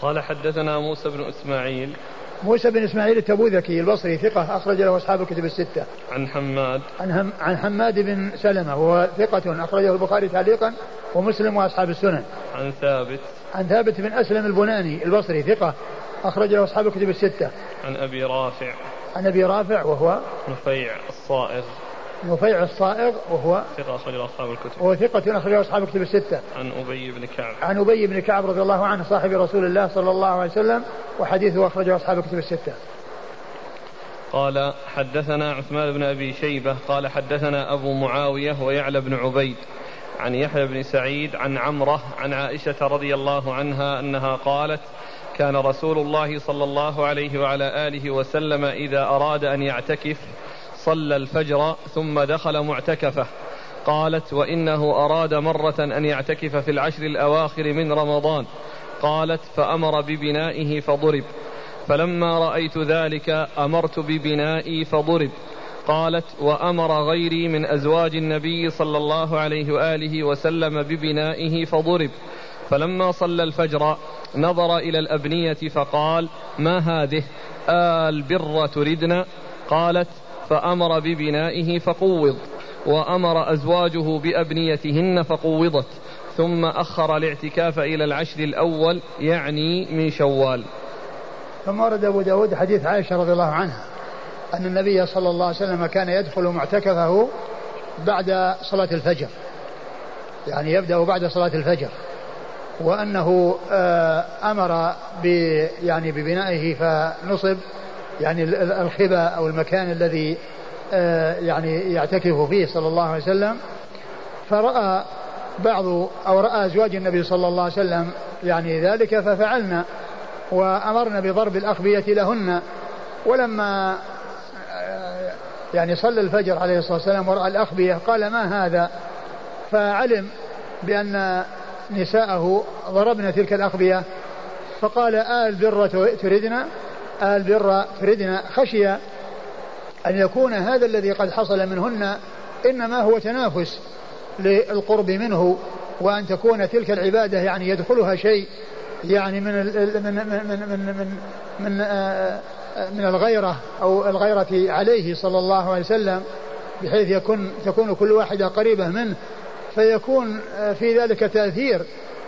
قال حدثنا موسى بن إسماعيل موسى بن إسماعيل التبوذكي البصري ثقة أخرج له أصحاب الكتب الستة. عن حماد عن هم عن حماد بن سلمة وهو ثقة أخرجه البخاري تعليقا ومسلم وأصحاب السنن. عن ثابت عن ثابت بن أسلم البناني البصري ثقة أخرج له أصحاب الكتب الستة. عن أبي رافع عن أبي رافع وهو نفيع الصائغ نفيع الصائغ وهو ثقة أخرج أصحاب الكتب وهو ثقة أخرجه أصحاب الكتب الستة. عن أبي بن كعب عن أبي بن كعب رضي الله عنه صاحب رسول الله صلى الله عليه وسلم وحديثه أخرجه أصحاب الكتب الستة. قال حدثنا عثمان بن أبي شيبة قال حدثنا أبو معاوية ويعلى بن عبيد عن يحيى بن سعيد عن عمرة عن عائشة رضي الله عنها أنها قالت كان رسول الله صلى الله عليه وعلى آله وسلم إذا أراد أن يعتكف صلى الفجر ثم دخل معتكفة. قالت وإنه أراد مرة أن يعتكف في العشر الأواخر من رمضان. قالت فأمر ببنائه فضرب. فلما رأيت ذلك أمرت ببنائي فضرب. قالت وأمر غيري من أزواج النبي صلى الله عليه وآله وسلم ببنائه فضرب. فلما صلى الفجر نظر إلى الأبنية فقال ما هذه؟ آل بر تردن قالت فأمر ببنائه فقوض وأمر أزواجه بأبنيتهن فقوضت ثم أخر الاعتكاف إلى العشر الأول يعني من شوال. ثم ورد أبو داود حديث عائشة رضي الله عنها أن النبي صلى الله عليه وسلم كان يدخل معتكفه بعد صلاة الفجر. يعني يبدأ بعد صلاة الفجر. وأنه آه، أمر يعني ببنائه فنصب يعني الخبا أو المكان الذي آه، يعني يعتكف فيه صلى الله عليه وسلم فرأى بعض أو رأى أزواج النبي صلى الله عليه وسلم يعني ذلك ففعلنا وأمرنا بضرب الأخبية لهن. ولما آه، يعني صلى الفجر عليه الصلاة والسلام ورأى الأخبية قال ما هذا؟ فعلم بأن نساءه ضربن تلك الأخبية فقال آل بر تردنا آل بر تردنا خشي أن يكون هذا الذي قد حصل منهن إنما هو تنافس للقرب منه وأن تكون تلك العبادة يعني يدخلها شيء يعني من من من من من من, من, آه، من الغيرة أو الغيرة عليه صلى الله عليه وسلم بحيث يكون تكون كل واحدة قريبة منه. فيكون آه، في ذلك تأثير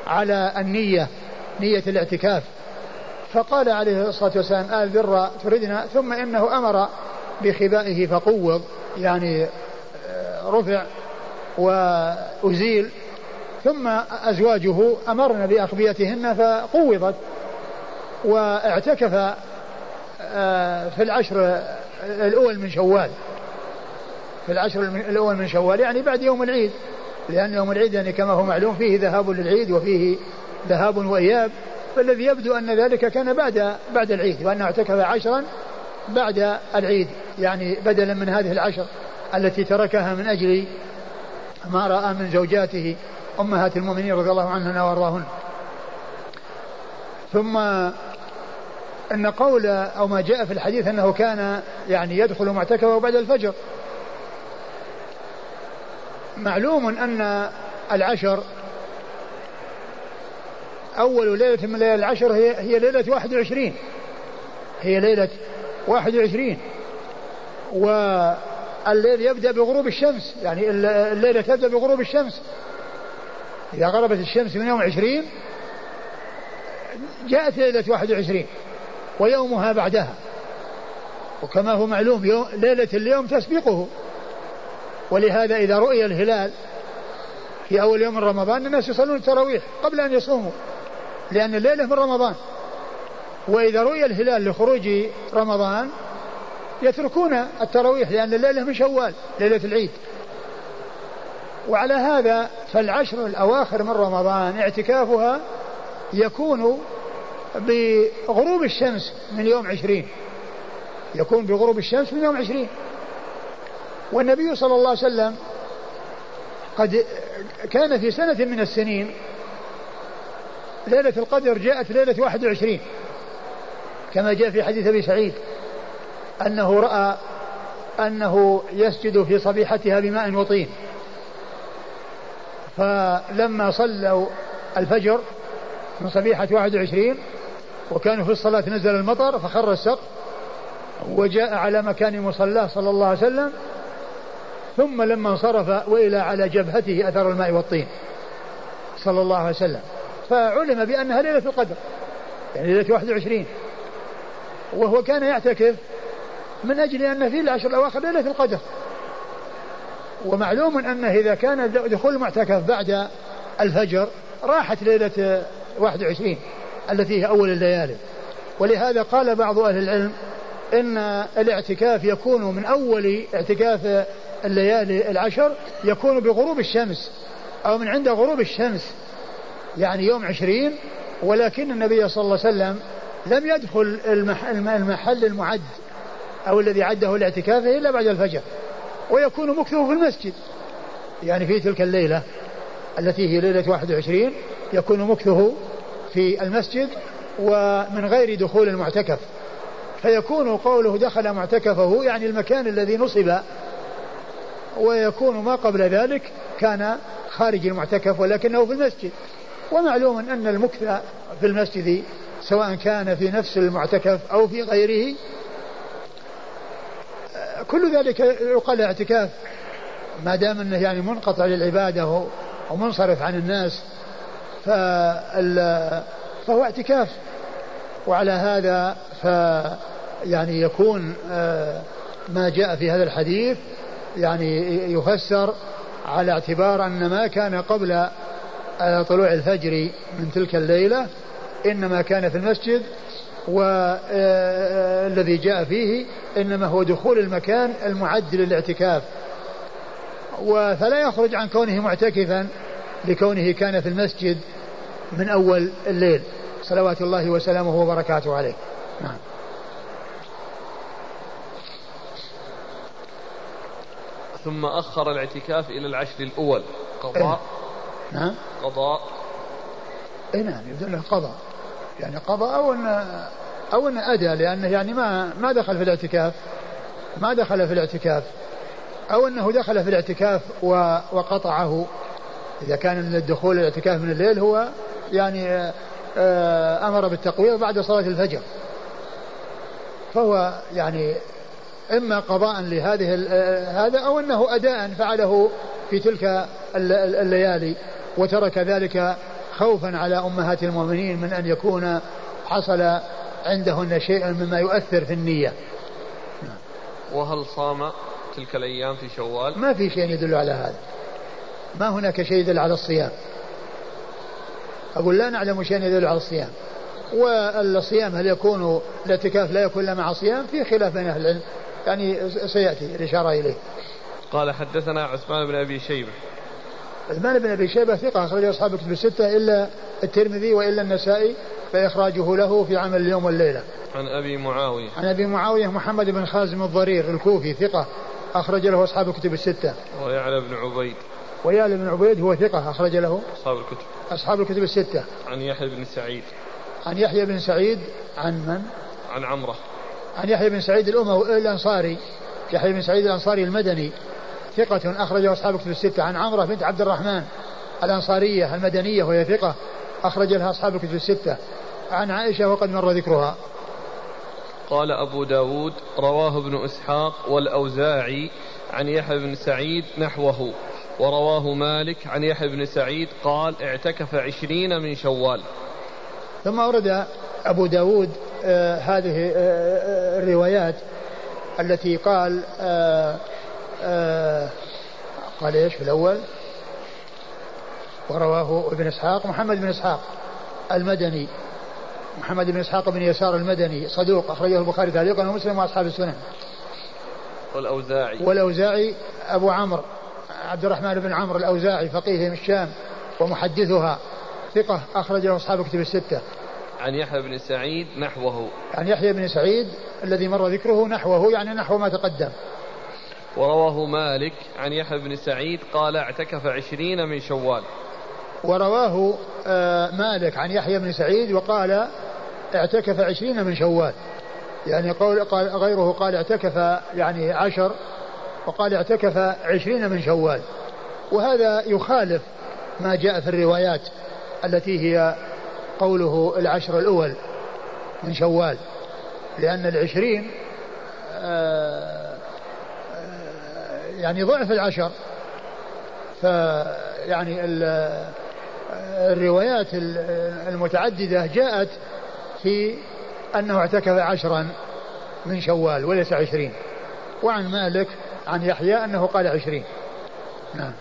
على النية نية الاعتكاف. فقال عليه الصلاة والسلام آل بر تردنا ثم إنه أمر بخبائه فقوض يعني آه، رفع وأزيل. ثم أزواجه أمرن بأخبيتهن فقوضت واعتكف آه، في العشر الأول من شوال. في العشر الأول من شوال يعني بعد يوم العيد. لأن يوم العيد يعني كما هو معلوم فيه ذهاب للعيد وفيه ذهاب وإياب. فالذي يبدو أن ذلك كان بعد بعد العيد وأنه اعتكف عشرا بعد العيد يعني بدلا من هذه العشر التي تركها من أجل ما رأى من زوجاته أمهات المؤمنين رضي الله عنهن وأرضاهن. ثم أن قول أو ما جاء في الحديث أنه كان يعني يدخل معتكفه بعد الفجر. معلوم أن العشر أول ليلة من ليالي العشر هي, هي ليلة 21 هي ليلة 21 والليل يبدأ بغروب الشمس. يعني الليلة تبدأ بغروب الشمس. إذا غربت الشمس من يوم 20 جاءت ليلة 21 ويومها بعدها. وكما هو معلوم يوم ليلة اليوم تسبقه. ولهذا إذا رؤي الهلال في أول يوم من رمضان الناس يصلون التراويح قبل أن يصوموا. لأن الليلة من رمضان. وإذا رؤي الهلال لخروج رمضان يتركون التراويح لأن الليلة من شوال ليلة العيد. وعلى هذا فالعشر الأواخر من رمضان اعتكافها يكون بغروب الشمس من يوم عشرين. يكون بغروب الشمس من يوم عشرين. والنبي صلى الله عليه وسلم قد كان في سنة من السنين ليلة القدر جاءت ليلة 21 كما جاء في حديث أبي سعيد أنه رأى أنه يسجد في صبيحتها بماء وطين. فلما صلوا الفجر من صبيحة 21 وكانوا في الصلاة نزل المطر فخر السقف وجاء على مكان مصلاه صلى الله عليه وسلم ثم لما انصرف وإلى على جبهته أثر الماء والطين صلى الله عليه وسلم. فعلم بأنها ليلة القدر. يعني ليلة 21 وهو كان يعتكف من أجل أن في العشر الأواخر ليلة القدر. ومعلوم أنه إذا كان دخول المعتكف بعد الفجر راحت ليلة 21 التي هي أول الليالي. ولهذا قال بعض أهل العلم إن الاعتكاف يكون من أول اعتكاف الليالي العشر يكون بغروب الشمس أو من عند غروب الشمس. يعني يوم عشرين ولكن النبي صلى الله عليه وسلم لم يدخل المحل المعد أو الذي عده لاعتكافه إلا بعد الفجر ويكون مكثه في المسجد. يعني في تلك الليلة التي هي ليلة 21 يكون مكثه في المسجد ومن غير دخول المعتكف. فيكون قوله دخل معتكفه يعني المكان الذي نصب ويكون ما قبل ذلك كان خارج المعتكف ولكنه في المسجد. ومعلوم أن المكث في المسجد سواء كان في نفس المعتكف أو في غيره كل ذلك يقال اعتكاف ما دام أنه يعني منقطع للعبادة ومنصرف عن الناس فهو اعتكاف. وعلى هذا ف يعني يكون آه، ما جاء في هذا الحديث يعني يفسر على اعتبار أن ما كان قبل طلوع الفجر من تلك الليلة إنما كان في المسجد والذي آه، جاء فيه إنما هو دخول المكان المعد للاعتكاف. فلا يخرج عن كونه معتكفا لكونه كان في المسجد من أول الليل. صلوات الله وسلامه وبركاته عليه. نعم. ثم أخر الاعتكاف إلى العشر الأول. قضاء؟ نعم قضاء. اي نعم يبدو له قضاء. يعني قضاء أو ان أو إن أدى لأنه يعني ما ما دخل في الاعتكاف. ما دخل في الاعتكاف. أو إنه دخل في الاعتكاف وقطعه. إذا كان الدخول الاعتكاف من الليل هو يعني آه، أمر بالتقويض بعد صلاة الفجر. فهو يعني إما قضاء لهذه هذا أو أنه أداء فعله في تلك الليالي. وترك ذلك خوفا على أمهات المؤمنين من أن يكون حصل عندهن شيء مما يؤثر في النية. وهل صام تلك الأيام في شوال؟ ما في شيء يدل على هذا. ما هناك شيء يدل على الصيام. أقول لا نعلم شيء يدل على الصيام. والصيام هل يكون الاعتكاف لا يكون إلا مع صيام؟ في خلاف بين أهل العلم. يعني سيأتي الإشارة إليه. قال حدثنا عثمان بن أبي شيبة. عثمان بن أبي شيبة ثقة أخرج أصحاب الكتب الستة إلا الترمذي وإلا النسائي فإخراجه له في عمل اليوم والليلة. عن أبي معاوية. عن أبي معاوية محمد بن خازم الضرير الكوفي ثقة أخرج له أصحاب الكتب الستة. ويعلى بن عبيد. ويعلى بن عبيد هو ثقة أخرج له أصحاب الكتب. أصحاب الكتب الستة. عن يحيى بن سعيد. عن يحيى بن سعيد عن من؟ عن عمرة. عن يحيى بن سعيد الأموي الأنصاري. يحيى بن سعيد الأنصاري المدني. ثقة أخرجه أصحاب كتب الستة. عن عمرة بنت عبد الرحمن الأنصارية المدنية وهي ثقة أخرج لها أصحاب الكتب الستة. عن عائشة وقد مر ذكرها. قال أبو داود رواه ابن إسحاق والأوزاعي عن يحيى بن سعيد نحوه ورواه مالك عن يحيى بن سعيد قال اعتكف عشرين من شوال. ثم أورد أبو داود آه هذه آه, آه، الروايات التي قال آه آه قال إيش في الأول؟ ورواه ابن إسحاق. محمد بن إسحاق المدني. محمد بن إسحاق بن يسار المدني صدوق أخرجه البخاري تعليقا ومسلم وأصحاب السنن. والأوزاعي. والأوزاعي أبو عمرو عبد الرحمن بن عمرو الأوزاعي فقيه من الشام ومحدثها ثقة أخرجه أصحاب كتب الستة. عن يحيى بن سعيد نحوه. عن يحيى بن سعيد الذي مر ذكره نحوه يعني نحو ما تقدم. ورواه مالك عن يحيى بن سعيد قال اعتكف عشرين من شوال. ورواه آه، مالك عن يحيى بن سعيد وقال اعتكف عشرين من شوال. يعني قول قال غيره قال اعتكف يعني عشر وقال اعتكف عشرين من شوال. وهذا يخالف ما جاء في الروايات التي هي قوله العشر الأول من شوال. لأن العشرين آه، يعني ضعف العشر. فيعني الروايات المتعددة جاءت في أنه اعتكف عشرا من شوال وليس عشرين. وعن مالك عن يحيى أنه قال عشرين. نعم.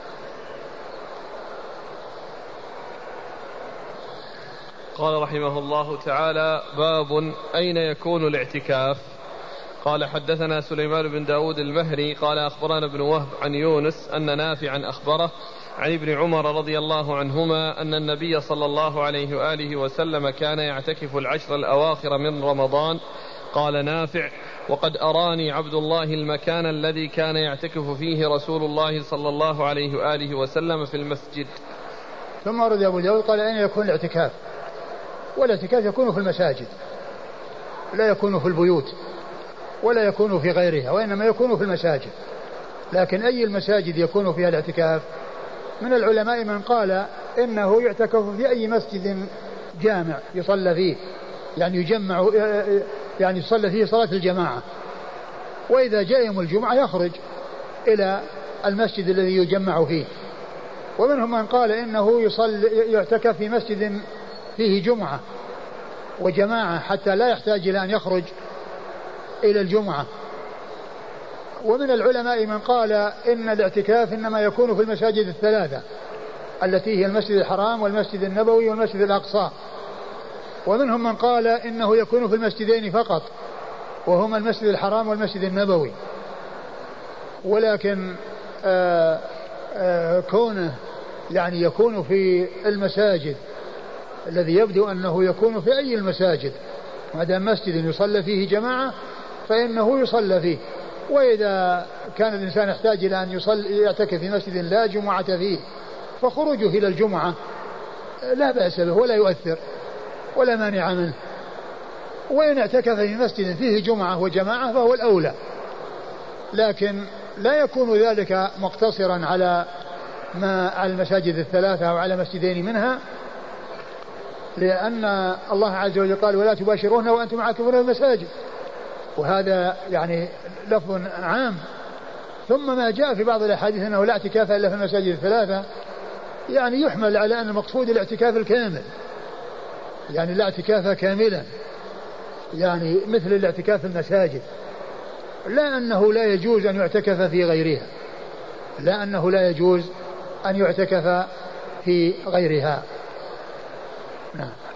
قال رحمه الله تعالى باب أين يكون الاعتكاف؟ قال حدثنا سليمان بن داود المهري قال أخبرنا ابن وهب عن يونس أن نافعا أخبره عن ابن عمر رضي الله عنهما أن النبي صلى الله عليه وآله وسلم كان يعتكف العشر الأواخر من رمضان. قال نافع وقد أراني عبد الله المكان الذي كان يعتكف فيه رسول الله صلى الله عليه وآله وسلم في المسجد. ثم ورد أبو داود قال أين يكون الاعتكاف؟ والإعتكاف يكون في المساجد لا يكون في البيوت. ولا يكون في غيرها وإنما يكون في المساجد. لكن أي المساجد يكون فيها الاعتكاف؟ من العلماء من قال إنه يعتكف في أي مسجد جامع يصلى فيه. يعني يجمع يعني يصلى فيه صلاة الجماعة. وإذا جاء يوم الجمعة يخرج إلى المسجد الذي يجمع فيه. ومنهم من قال إنه يصلي يعتكف في مسجد فيه جمعة. وجماعة حتى لا يحتاج إلى أن يخرج إلى الجمعة. ومن العلماء من قال إن الاعتكاف إنما يكون في المساجد الثلاثة التي هي المسجد الحرام والمسجد النبوي والمسجد الأقصى. ومنهم من قال إنه يكون في المسجدين فقط وهما المسجد الحرام والمسجد النبوي. ولكن آآ آه، آآ آه، كونه يعني يكون في المساجد الذي يبدو أنه يكون في أي المساجد ما دام مسجد يصلى فيه جماعة فإنه يصلى فيه. وإذا كان الإنسان يحتاج إلى أن يصلي يعتكف في مسجد لا جمعة فيه فخروجه إلى الجمعة لا بأس به ولا يؤثر ولا مانع منه. وإن اعتكف في مسجد فيه جمعة وجماعة فهو الأولى. لكن لا يكون ذلك مقتصرا على ما على المساجد الثلاثة أو على مسجدين منها لأن الله عز وجل قال ولا تباشرون وأنتم عاكفون في المساجد. وهذا يعني لفظ عام. ثم ما جاء في بعض الأحاديث أنه لا اعتكاف إلا في المساجد الثلاثة يعني يحمل على أن المقصود الاعتكاف الكامل. يعني لا اعتكاف كاملا يعني مثل الاعتكاف في المساجد. لا أنه لا يجوز أن يعتكف في غيرها. لا أنه لا يجوز أن يعتكف في غيرها. نعم.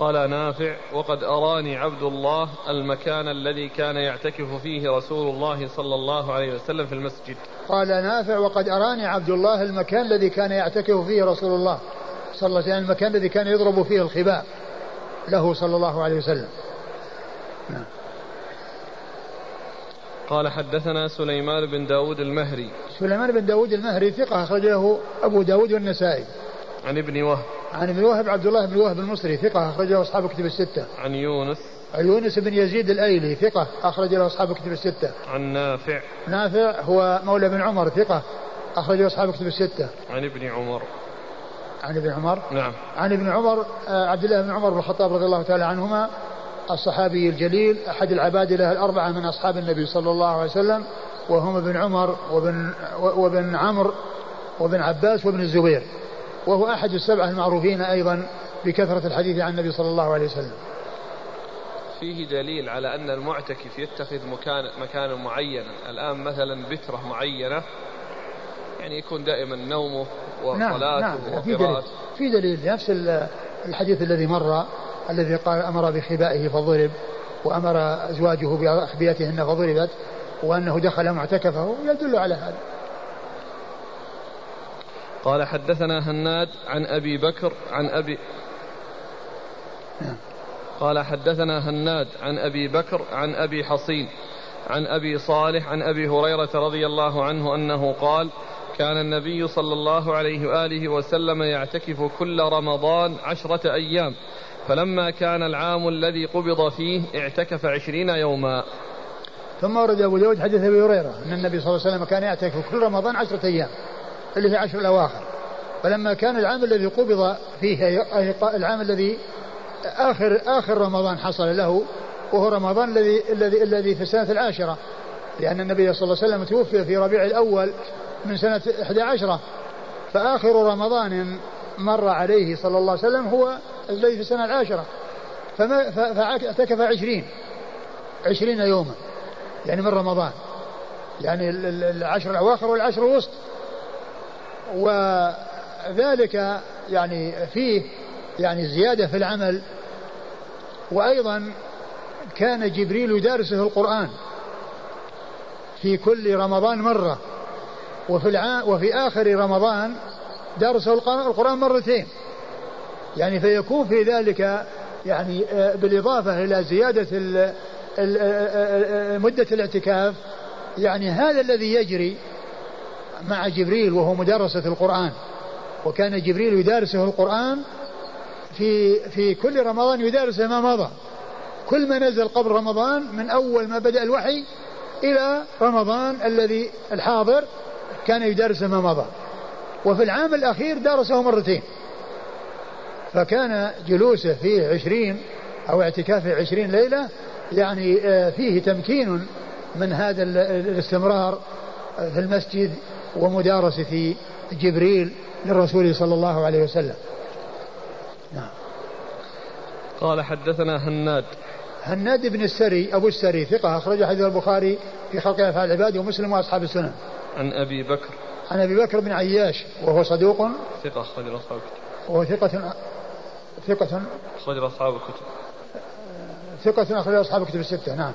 قال نافع وقد أراني عبد الله المكان الذي كان يعتكف فيه رسول الله صلى الله عليه وسلم في المسجد. قال نافع وقد أراني عبد الله المكان الذي كان يعتكف فيه رسول الله صلى الله عليه وسلم المكان الذي كان يضرب فيه الخباء له صلى الله عليه وسلم. نعم. قال حدثنا سليمان بن داود المهري. سليمان بن داود المهري ثقة أخرجه أبو داود والنسائي. عن ابن وهب. عن ابن وهب عبد الله بن وهب المصري ثقة أخرج له أصحاب كتب الستة. عن يونس. عن يونس بن يزيد الأيلي ثقة أخرج له أصحاب كتب الستة. عن نافع. نافع هو مولى بن عمر ثقة أخرج له أصحاب كتب الستة. عن ابن عمر. عن ابن عمر. نعم. عن ابن عمر آه، عبد الله بن عمر بن الخطاب رضي الله تعالى عنهما الصحابي الجليل أحد العبادلة الأربعة من أصحاب النبي صلى الله عليه وسلم وهم ابن عمر وابن وابن عمرو وابن عباس وابن الزبير. وهو أحد السبعة المعروفين أيضا بكثرة الحديث عن النبي صلى الله عليه وسلم. فيه دليل على أن المعتكف يتخذ مكان مكانا معينا. الآن مثلا بترة معينة يعني يكون دائما نومه وصلاته نعم نعم في دليل في دليل. نفس الحديث الذي مر الذي قال أمر بخبائه فضرب وأمر أزواجه بأخبيتهن فضربت وأنه دخل معتكفه يدل على هذا. قال حدثنا هناد عن أبي بكر عن أبي قال حدثنا هناد عن أبي بكر عن أبي حصين عن أبي صالح عن أبي هريرة رضي الله عنه أنه قال كان النبي صلى الله عليه وآله وسلم يعتكف كل رمضان عشرة أيام فلما كان العام الذي قبض فيه اعتكف عشرين يوما. ثم ورد أبو داود حديث أبي هريرة أن النبي صلى الله عليه وسلم كان يعتكف كل رمضان عشرة أيام. اللي في عشر الأواخر. فلما كان العام الذي قبض فيه العام الذي آخر آخر رمضان حصل له وهو رمضان الذي الذي الذي في السنة العاشرة. لأن النبي صلى الله عليه وسلم توفي في ربيع الأول من سنة 11 فآخر رمضان مر عليه صلى الله عليه وسلم هو الذي في السنة العاشرة. فاعتكف عشرين. عشرين يوما. يعني من رمضان. يعني العشر الأواخر والعشر الوسط. وذلك يعني فيه يعني زيادة في العمل وأيضا كان جبريل يدارسه القرآن في كل رمضان مرة وفي الع... وفي آخر رمضان درسه القرآن مرتين يعني فيكون في ذلك يعني آه، بالإضافة إلى زيادة. آه، آه، مدة الاعتكاف يعني هذا الذي يجري مع جبريل وهو مدرسة القرآن. وكان جبريل يدارسه القرآن في في كل رمضان يدارسه ما مضى. كل ما نزل قبل رمضان من أول ما بدأ الوحي إلى رمضان الذي الحاضر كان يدرس ما مضى. وفي العام الأخير درسه مرتين. فكان جلوسه فيه عشرين أو اعتكافه عشرين ليلة يعني آه، فيه تمكين من هذا الاستمرار في المسجد. ومدارسة جبريل للرسول صلى الله عليه وسلم. نعم. قال حدثنا هناد. هناد بن السري أبو السري ثقة أخرج حديث البخاري في خلق أفعال العباد ومسلم وأصحاب السنن. عن أبي بكر. عن أبي بكر بن عياش وهو صدوق. ثقة أخرج أصحاب الكتب. وهو ثقة ثقة. أخرج أصحاب الكتب. ثقة أخرج أصحاب الكتب الستة نعم.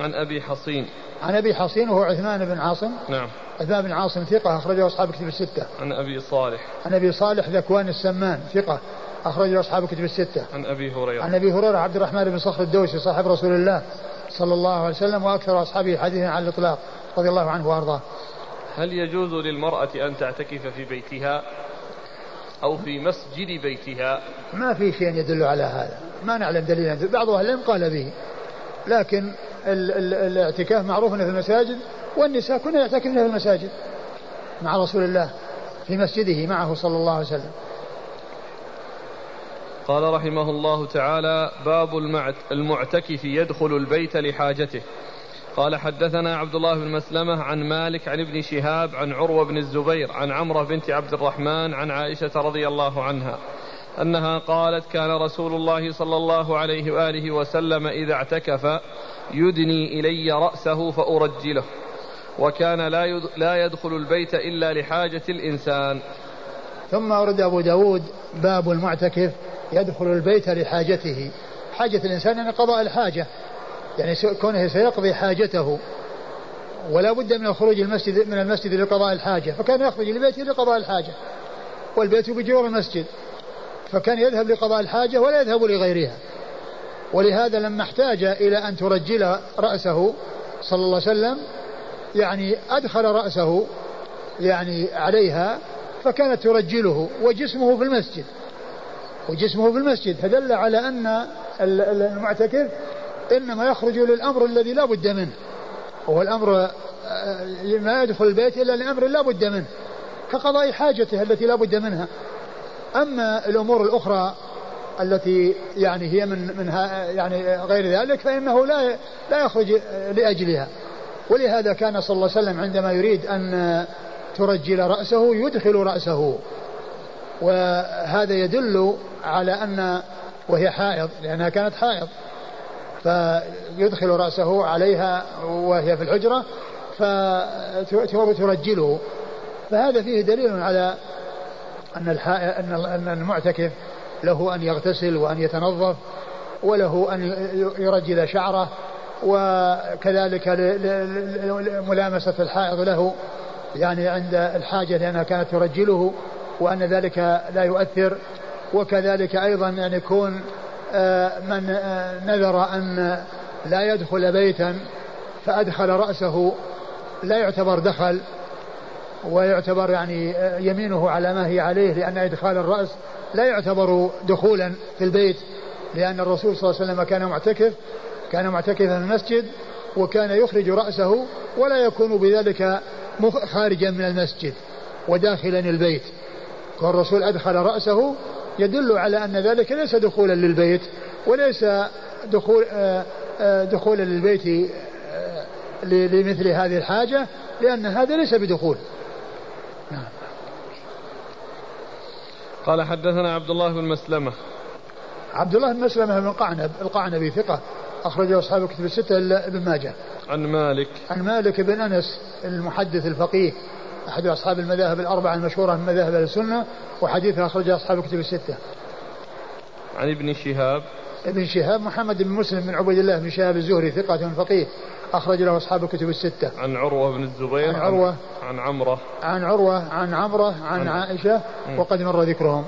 عن أبي حصين عن أبي حصين وهو عثمان بن عاصم نعم عثمان بن عاصم ثقة أخرجه أصحاب الكتب الستة عن أبي صالح عن أبي صالح ذكوان السمان ثقة أخرجه أصحاب الكتب الستة. عن أبي هريرة. عن أبي هريرة عبد الرحمن بن صخر الدوسي صاحب رسول الله صلى الله عليه وسلم وأكثر أصحابه حديثا على الإطلاق رضي الله عنه وأرضاه. هل يجوز للمرأة أن تعتكف في بيتها أو في مسجد بيتها؟ ما في شيء يدل على هذا، ما نعلم دليلا، بعض أهل العلم قال به. لكن الاعتكاف معروف في المساجد والنساء كنا يعتكفن في المساجد مع رسول الله في مسجده معه صلى الله عليه وسلم. قال رحمه الله تعالى باب المعتكف يدخل البيت لحاجته قال حدثنا عبد الله بن مسلمة عن مالك عن ابن شهاب عن عروة بن الزبير عن عمرة بنت عبد الرحمن عن عائشة رضي الله عنها أنها قالت كان رسول الله صلى الله عليه وآله وسلم إذا اعتكف يدني إلي رأسه فأرجله. وكان لا لا يدخل البيت إلا لحاجة الإنسان. ثم ورد أبو داود باب المعتكف يدخل البيت لحاجته. حاجة الإنسان يعني قضاء الحاجة. يعني كونه سيقضي حاجته. ولا بد من الخروج المسجد من المسجد لقضاء الحاجة. فكان يخرج لبيته لقضاء الحاجة. والبيت بجوار المسجد. فكان يذهب لقضاء الحاجة ولا يذهب لغيرها. ولهذا لما احتاج إلى أن ترجل رأسه صلى الله عليه وسلم يعني أدخل رأسه يعني عليها فكانت ترجله وجسمه في المسجد. وجسمه في المسجد فدل على أن المعتكف إنما يخرج للأمر الذي لا بد منه. وهو الأمر آه، ما يدخل البيت إلا لأمر لا بد منه. كقضاء حاجته التي لا بد منها. أما الأمور الأخرى التي يعني هي من منها يعني غير ذلك فإنه لا لا يخرج لأجلها. ولهذا كان صلى الله عليه وسلم عندما يريد أن ترجل رأسه يدخل رأسه. وهذا يدل على أن وهي حائض لأنها كانت حائض. فيدخل رأسه عليها وهي في الحجرة فترجله. فهذا فيه دليل على أن أن المعتكف له أن يغتسل وأن يتنظف وله أن يرجل شعره وكذلك ملامسة الحائض له يعني عند الحاجة لأنها كانت ترجله وأن ذلك لا يؤثر. وكذلك أيضا أن يكون آه، من آه، نذر أن لا يدخل بيتا فأدخل رأسه لا يعتبر دخل. ويعتبر يعني آه، يمينه على ما هي عليه لأن إدخال الرأس لا يعتبر دخولا في البيت لأن الرسول صلى الله عليه وسلم كان معتكف كان معتكفا في المسجد وكان يخرج رأسه ولا يكون بذلك خارجا من المسجد وداخلا البيت. والرسول أدخل رأسه يدل على أن ذلك ليس دخولا للبيت وليس دخول آه، آه، دخولا للبيت لمثل هذه الحاجة لأن هذا ليس بدخول. قال حدثنا عبد الله بن مسلمة. عبد الله بن مسلمة بن قعنب القعنبي ثقة أخرجه أصحاب الكتب الستة إلا ابن ماجه. عن مالك. عن مالك بن أنس المحدث الفقيه أحد أصحاب المذاهب الأربعة المشهورة من مذاهب السنة وحديثه أخرجه أصحاب الكتب الستة. عن ابن شهاب. ابن شهاب محمد بن مسلم بن عبيد الله بن شهاب الزهري ثقة فقيه. أخرج له أصحاب الكتب الستة. عن عروة بن الزبير. عن عروة. عن عمرة. عن عروة عن عمرة عن, عن عائشة وقد مر ذكرهم.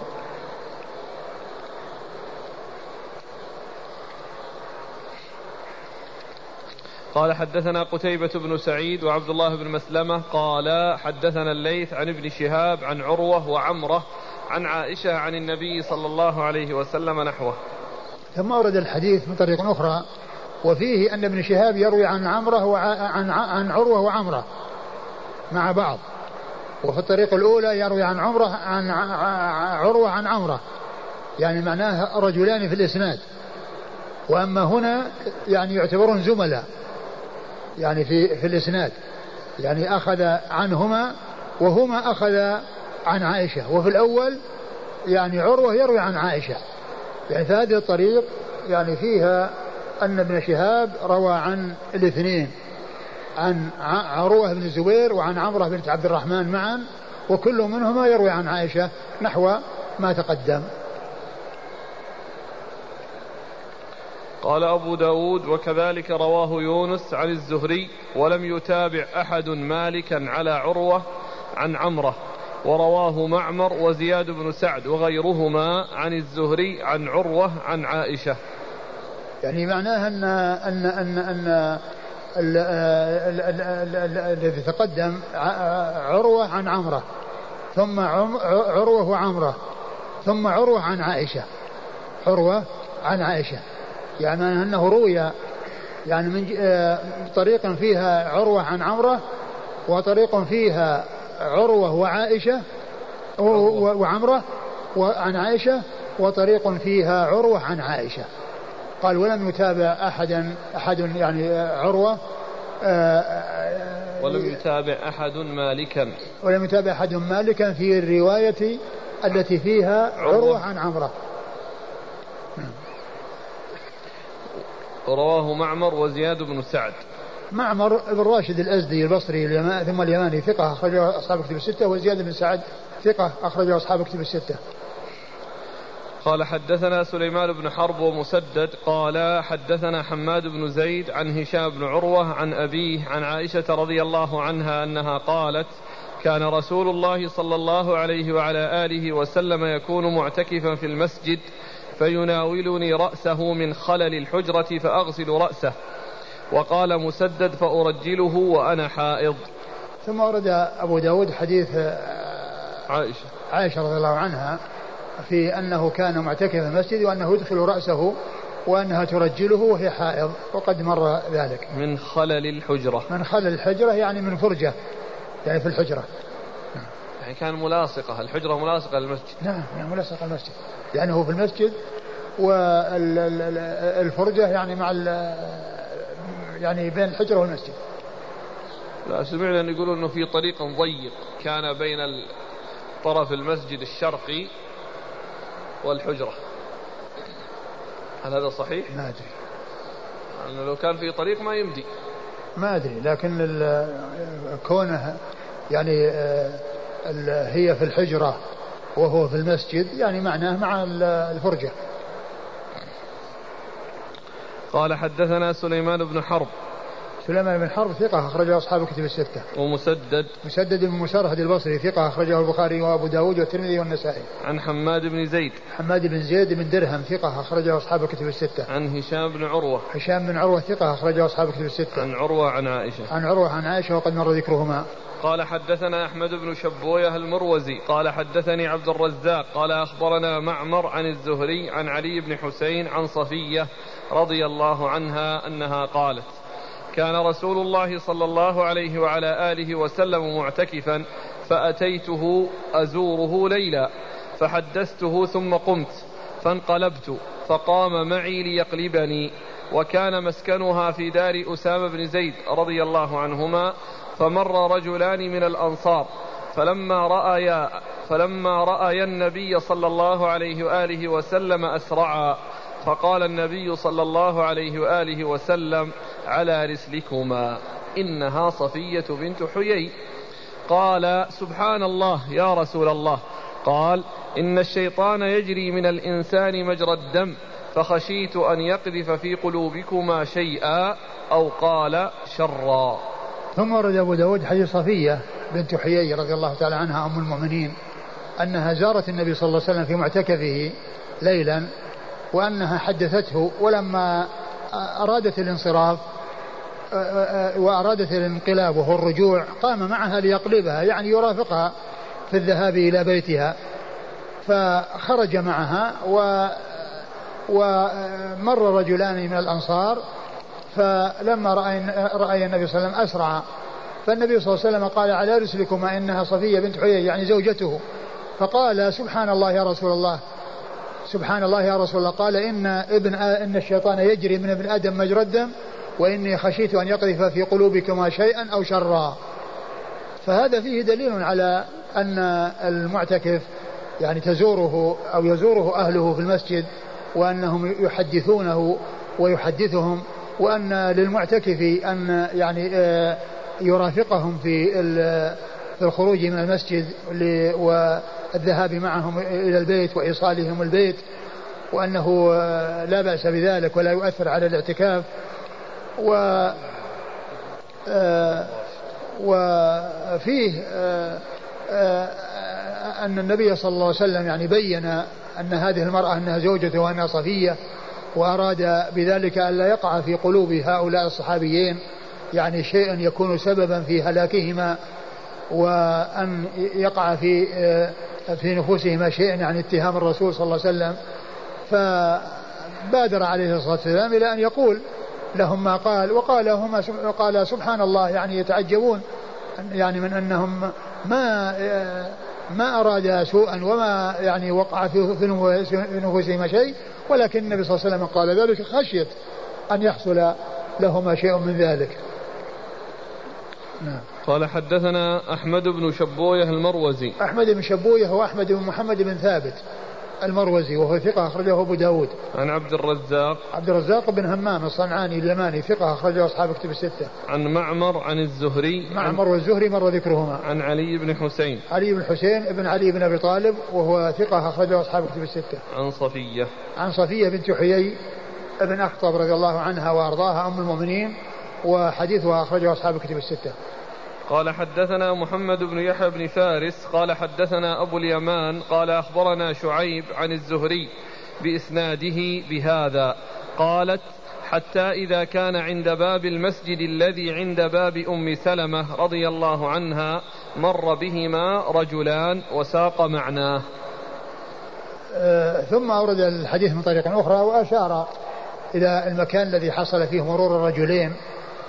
قال حدثنا قتيبة بن سعيد وعبد الله بن مسلمة قال حدثنا الليث عن ابن شهاب عن عروة وعمرة عن عائشة عن النبي صلى الله عليه وسلم نحوه ثم ورد الحديث من طريق أخرى وفيه أن ابن شهاب يروي عن عمرة وعن عن عروة وعمرة مع بعض. وفي الطريق الأولى يروي عن عمرة عن عروة عن عمرة. يعني معناه رجلان في الإسناد. وأما هنا يعني يعتبرون زملاء. يعني في في الإسناد. يعني أخذ عنهما وهما أخذ عن عائشة. وفي الأول يعني عروة يروي عن عائشة. يعني في هذه الطريق يعني فيها أن ابن شهاب روى عن الاثنين عن عروة بن الزبير وعن عمرة بنت عبد الرحمن معا وكل منهما يروي عن عائشة نحو ما تقدم. قال أبو داود وكذلك رواه يونس عن الزهري ولم يتابع أحد مالكا على عروة عن عمرة ورواه معمر وزياد بن سعد وغيرهما عن الزهري عن عروة عن عائشة. يعني معناه أن أن أن أن الذي تقدم عروة عن عمرة ثم عروة وعمرة ثم عروة عن عائشة عروة عن عائشة. يعني أنه روي يعني من طريق فيها عروة عن عمرة وطريق فيها عروة وعائشة وعمرة وعن عائشة وطريق فيها عروة عن عائشة. قال ولم يتابع أحدا أحد يعني عروة آه، ولم يتابع أحد مالكا. ولم يتابع أحد مالكا في الرواية التي فيها عروة. عن عمرة. رواه معمر وزياد بن سعد. معمر بن راشد الأزدي البصري ثم اليماني ثقة أخرجه أصحاب كتب الستة وزياد بن سعد ثقة أخرجه أصحاب كتب الستة. قال حدثنا سليمان بن حرب ومسدد قال حدثنا حماد بن زيد عن هشام بن عروة عن أبيه عن عائشة رضي الله عنها أنها قالت كان رسول الله صلى الله عليه وعلى آله وسلم يكون معتكفا في المسجد فيناولني رأسه من خلل الحجرة فأغسل رأسه. وقال مسدد فأرجله وأنا حائض. ثم ورد أبو داود حديث عائشة. عائشة رضي الله عنها في أنه كان معتكفا في المسجد وأنه يدخل رأسه وأنها ترجله وهي حائض وقد مر ذلك. من خلل الحجرة. من خلل الحجرة يعني من فرجة يعني في الحجرة. يعني كان ملاصقة الحجرة ملاصقة للمسجد. نعم يعني ملاصقة للمسجد. يعني هو في المسجد والفرجة يعني مع يعني بين الحجرة والمسجد. لا سمعنا أن يقولون أنه في طريق ضيق كان بين طرف المسجد الشرقي والحجرة. هل هذا صحيح؟ ما أدري. أنه لو كان في طريق ما يمدي. ما أدري لكن كونه يعني آه، هي في الحجرة وهو في المسجد يعني معناه مع الفرجة. قال حدثنا سليمان بن حرب. سليمان بن حرب ثقة أخرجه أصحاب الكتب الستة. ومسدد مسدد بن مسرهد البصري ثقة أخرجه البخاري وأبو داود والترمذي والنسائي. عن حماد بن زيد. حماد بن زيد بن درهم ثقة أخرجه أصحاب الكتب الستة. عن هشام بن عروة. هشام بن عروة ثقة أخرجه أصحاب الكتب الستة. عن عروة عن عائشة. عن عروة عن عائشة وقد مر ذكرهما. قال حدثنا أحمد بن شبوية المروزي قال حدثني عبد الرزاق قال أخبرنا معمر عن الزهري عن علي بن حسين عن صفية رضي الله عنها أنها قالت كان رسول الله صلى الله عليه وعلى آله وسلم معتكفا فأتيته أزوره ليلا فحدثته ثم قمت فانقلبت فقام معي ليقلبني وكان مسكنها في دار أسامة بن زيد رضي الله عنهما فمر رجلان من الأنصار فلما رأيا فلما رأيا النبي صلى الله عليه وآله وسلم أسرعا. فقال النبي صلى الله عليه وآله وسلم على رسلكما إنها صفية بنت حيي. قال سبحان الله يا رسول الله. قال إن الشيطان يجري من الإنسان مجرى الدم فخشيت أن يقذف في قلوبكما شيئا أو قال شرا. ثم ورد أبو داود حديث صفية بنت حيي رضي الله تعالى عنها أم المؤمنين أنها زارت النبي صلى الله عليه وسلم في معتكفه ليلا وأنها حدثته ولما أرادت الانصراف وأرادت الانقلاب وهو الرجوع قام معها ليقلبها يعني يرافقها في الذهاب إلى بيتها. فخرج معها و ومر رجلان من الأنصار. فلما رأى, رأي النبي صلى الله عليه وسلم أسرع. فالنبي صلى الله عليه وسلم قال على رسلكما إنها صفية بنت حيي يعني زوجته. فقال سبحان الله يا رسول الله. سبحان الله يا رسول الله. قال إن ابن إن الشيطان يجري من ابن آدم مجرى الدم وإني خشيت أن يقذف في قلوبكما شيئا أو شرا. فهذا فيه دليل على أن المعتكف يعني تزوره أو يزوره أهله في المسجد وأنهم يحدثونه ويحدثهم وأن للمعتكف أن يعني يرافقهم في في الخروج من المسجد والذهاب معهم إلى البيت وإيصالهم البيت وأنه آه، لا بأس بذلك ولا يؤثر على الاعتكاف. و آه، وفيه أن النبي صلى الله عليه وسلم يعني بين أن هذه المرأة أنها زوجته وأنها صفية وأراد بذلك أن لا يقع في قلوب هؤلاء الصحابيين يعني شيء يكون سببا في هلاكهما وأن يقع في في نفوسهما شيء يعني اتهام الرسول صلى الله عليه وسلم فبادر عليه الصلاة والسلام إلى أن يقول لهم ما قال وقال هما قال سبحان الله يعني يتعجبون يعني من أنهم ما ما أراد سوءا وما يعني وقع في نفوسهما شيء ولكن النبي صلى الله عليه وسلم قال ذلك خشية أن يحصل لهما شيء من ذلك. نعم. قال حدثنا أحمد بن شبوية المروزي. أحمد بن شبوية هو أحمد بن محمد بن ثابت المروزي وهو ثقة أخرجه أبو داود. عن عبد الرزاق. عبد الرزاق بن همام الصنعاني اليماني ثقة أخرجه أصحاب كتب الستة. عن معمر عن الزهري. معمر والزهري مر ذكرهما. عن علي بن حسين. علي بن حسين ابن علي بن أبي طالب وهو ثقة أخرجه أصحاب كتب الستة. عن صفية. عن صفية بنت حيي ابن أخطب رضي الله عنها وأرضاها أم المؤمنين وحديثها أخرجه أصحاب كتب الستة. قال حدثنا محمد بن يحيى بن فارس قال حدثنا أبو اليمان قال أخبرنا شعيب عن الزهري بإسناده بهذا قالت حتى إذا كان عند باب المسجد الذي عند باب أم سلمة رضي الله عنها مر بهما رجلان وساق معناه. أه ثم أورد الحديث من طريق أخرى وأشار إلى المكان الذي حصل فيه مرور الرجلين.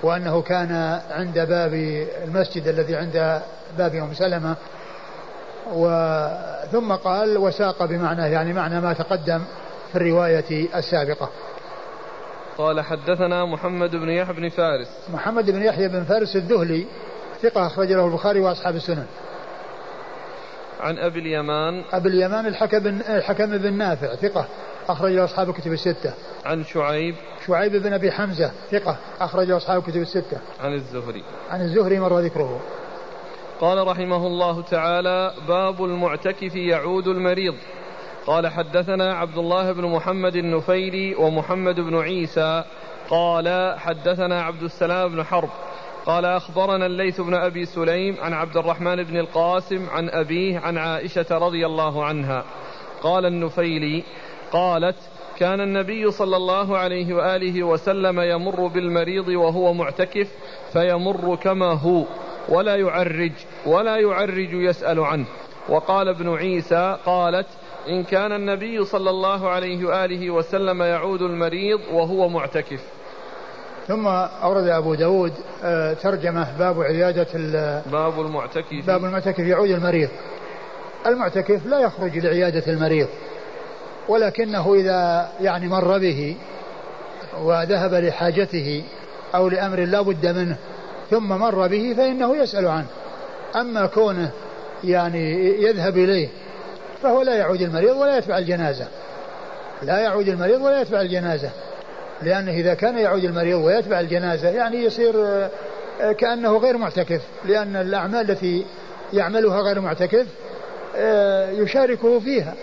وأنه كان عند باب المسجد الذي عند باب أم سلمة. ثم قال وساق بمعنى يعني معنى ما تقدم في الرواية السابقة. قال حدثنا محمد بن يحيى بن فارس. محمد بن يحيى بن فارس الذهلي ثقة أخرج له البخاري وأصحاب السنن. عن أبي اليمان. أبي اليمان الحكم بن, الحكم بن نافع ثقة. أخرج له أصحاب الكتب الستة. عن شعيب. شعيب بن أبي حمزة ثقة أخرج أصحاب الكتب الستة. عن الزهري. عن الزهري مر ذكره. قال رحمه الله تعالى باب المعتكف يعود المريض. قال حدثنا عبد الله بن محمد النفيلي ومحمد بن عيسى. قال حدثنا عبد السلام بن حرب. قال أخبرنا الليث بن أبي سليم عن عبد الرحمن بن القاسم عن أبيه عن عائشة رضي الله عنها. قال النفيلي قالت كان النبي صلى الله عليه وآله وسلم يمر بالمريض وهو معتكف فيمر كما هو ولا يعرج ولا يعرج يسأل عنه. وقال ابن عيسى قالت إن كان النبي صلى الله عليه وآله وسلم يعود المريض وهو معتكف. ثم أورد أبو داود آه، ترجمة باب عيادة باب المعتكف. باب المعتكف يعود المريض. المعتكف لا يخرج لعيادة المريض. ولكنه إذا يعني مر به وذهب لحاجته أو لأمر لا بد منه ثم مر به فإنه يسأل عنه. أما كونه يعني يذهب إليه فهو لا يعود المريض ولا يتبع الجنازة. لا يعود المريض ولا يتبع الجنازة. لأنه إذا كان يعود المريض ويتبع الجنازة يعني يصير آه، كأنه غير معتكف. لأن الأعمال التي يعملها غير معتكف آه، يشاركه فيها.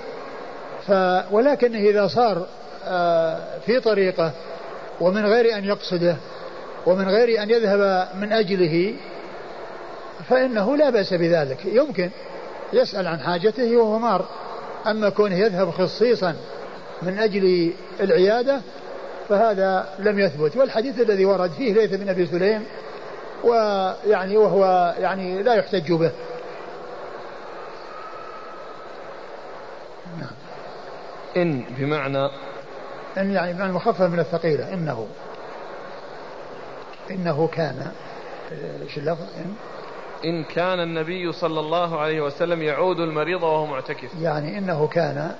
ف ولكنه إذا صار آه، في طريقة ومن غير أن يقصده ومن غير أن يذهب من أجله فإنه لا بأس بذلك. يمكن يسأل عن حاجته وهو مار. أما كونه يذهب خصيصا من أجل العيادة فهذا لم يثبت. والحديث الذي ورد فيه ليث بن أبي سليم ويعني وهو يعني لا يحتج به. إن بمعنى إن يعني بمعنى مخفف من الثقيلة إنه. إنه كان. إيش اللفظ؟ إن. إن كان النبي صلى الله عليه وسلم يعود المريض وهو معتكف. يعني إنه كان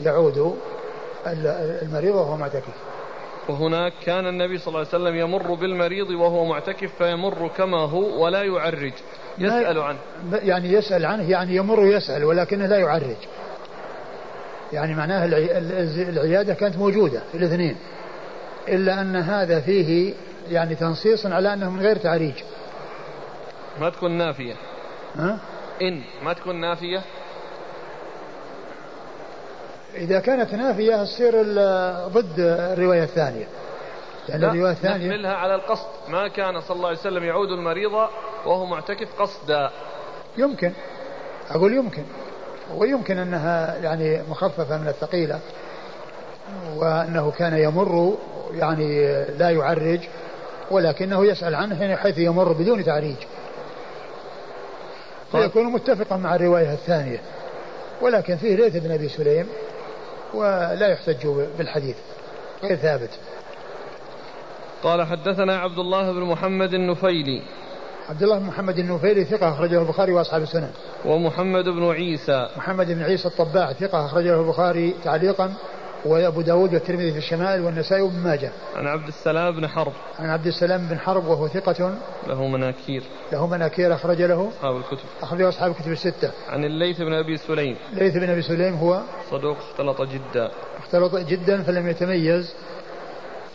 يعود المريض وهو معتكف. وهناك كان النبي صلى الله عليه وسلم يمر بالمريض وهو معتكف فيمر كما هو ولا يعرج. يسأل عنه. يعني يسأل عنه يعني يمر يسأل ولكنه لا يعرج. يعني معناه العيادة كانت موجودة في الاثنين. إلا أن هذا فيه يعني تنصيص على أنه من غير تعريج. ما تكون نافية. ها؟ إن ما تكون نافية. إذا كانت نافية تصير ضد الرواية الثانية. يعني الرواية الثانية نحملها على القصد. ما كان صلى الله عليه وسلم يعود المريض وهو معتكف قصدا. يمكن. أقول يمكن. ويمكن أنها يعني مخففة من الثقيلة وأنه كان يمر يعني لا يعرج ولكنه يسأل عنه حيث يمر بدون تعريج. فيكون متفقا مع الرواية الثانية ولكن فيه ليث بن أبي سليم ولا يحتج بالحديث. غير ثابت. قال حدثنا عبد الله بن محمد النفيلي عبد الله بن محمد النفيلي ثقة أخرجه البخاري وأصحاب السنن. ومحمد بن عيسى. محمد بن عيسى الطباع ثقة أخرجه البخاري تعليقا وأبو داود والترمذي في الشمال والنسائي وابن ماجه. عن عبد السلام بن حرب. عن عبد السلام بن حرب وهو ثقة له مناكير. له مناكير أخرج له. أصحاب الكتب. أخرج أصحاب الكتب الستة. عن الليث بن أبي سليم. الليث بن أبي سليم هو صدوق اختلط جدا. اختلط جدا فلم يتميز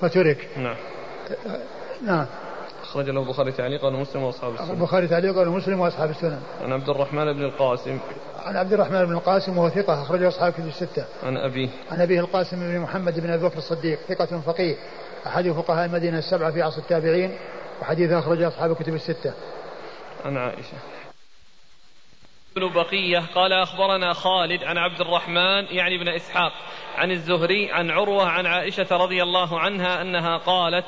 فترك. نعم. نعم. أخرج له البخاري تعليقا ومسلم وأصحاب السنن البخاري تعليقا ومسلم وأصحاب السنن عن عبد الرحمن بن القاسم. عن عبد الرحمن بن القاسم وهو ثقة أخرجه أصحاب كتب الستة. عن أبيه. عن أبيه القاسم بن محمد بن أبي بكر الصديق ثقة فقيه. أحد فقهاء المدينة السبعة في عصر التابعين وحديث أخرجه أصحاب الكتب الستة. عن عائشة. بن بقية قال أخبرنا خالد عن عبد الرحمن يعني بن إسحاق عن الزهري عن عروة عن عائشة رضي الله عنها أنها قالت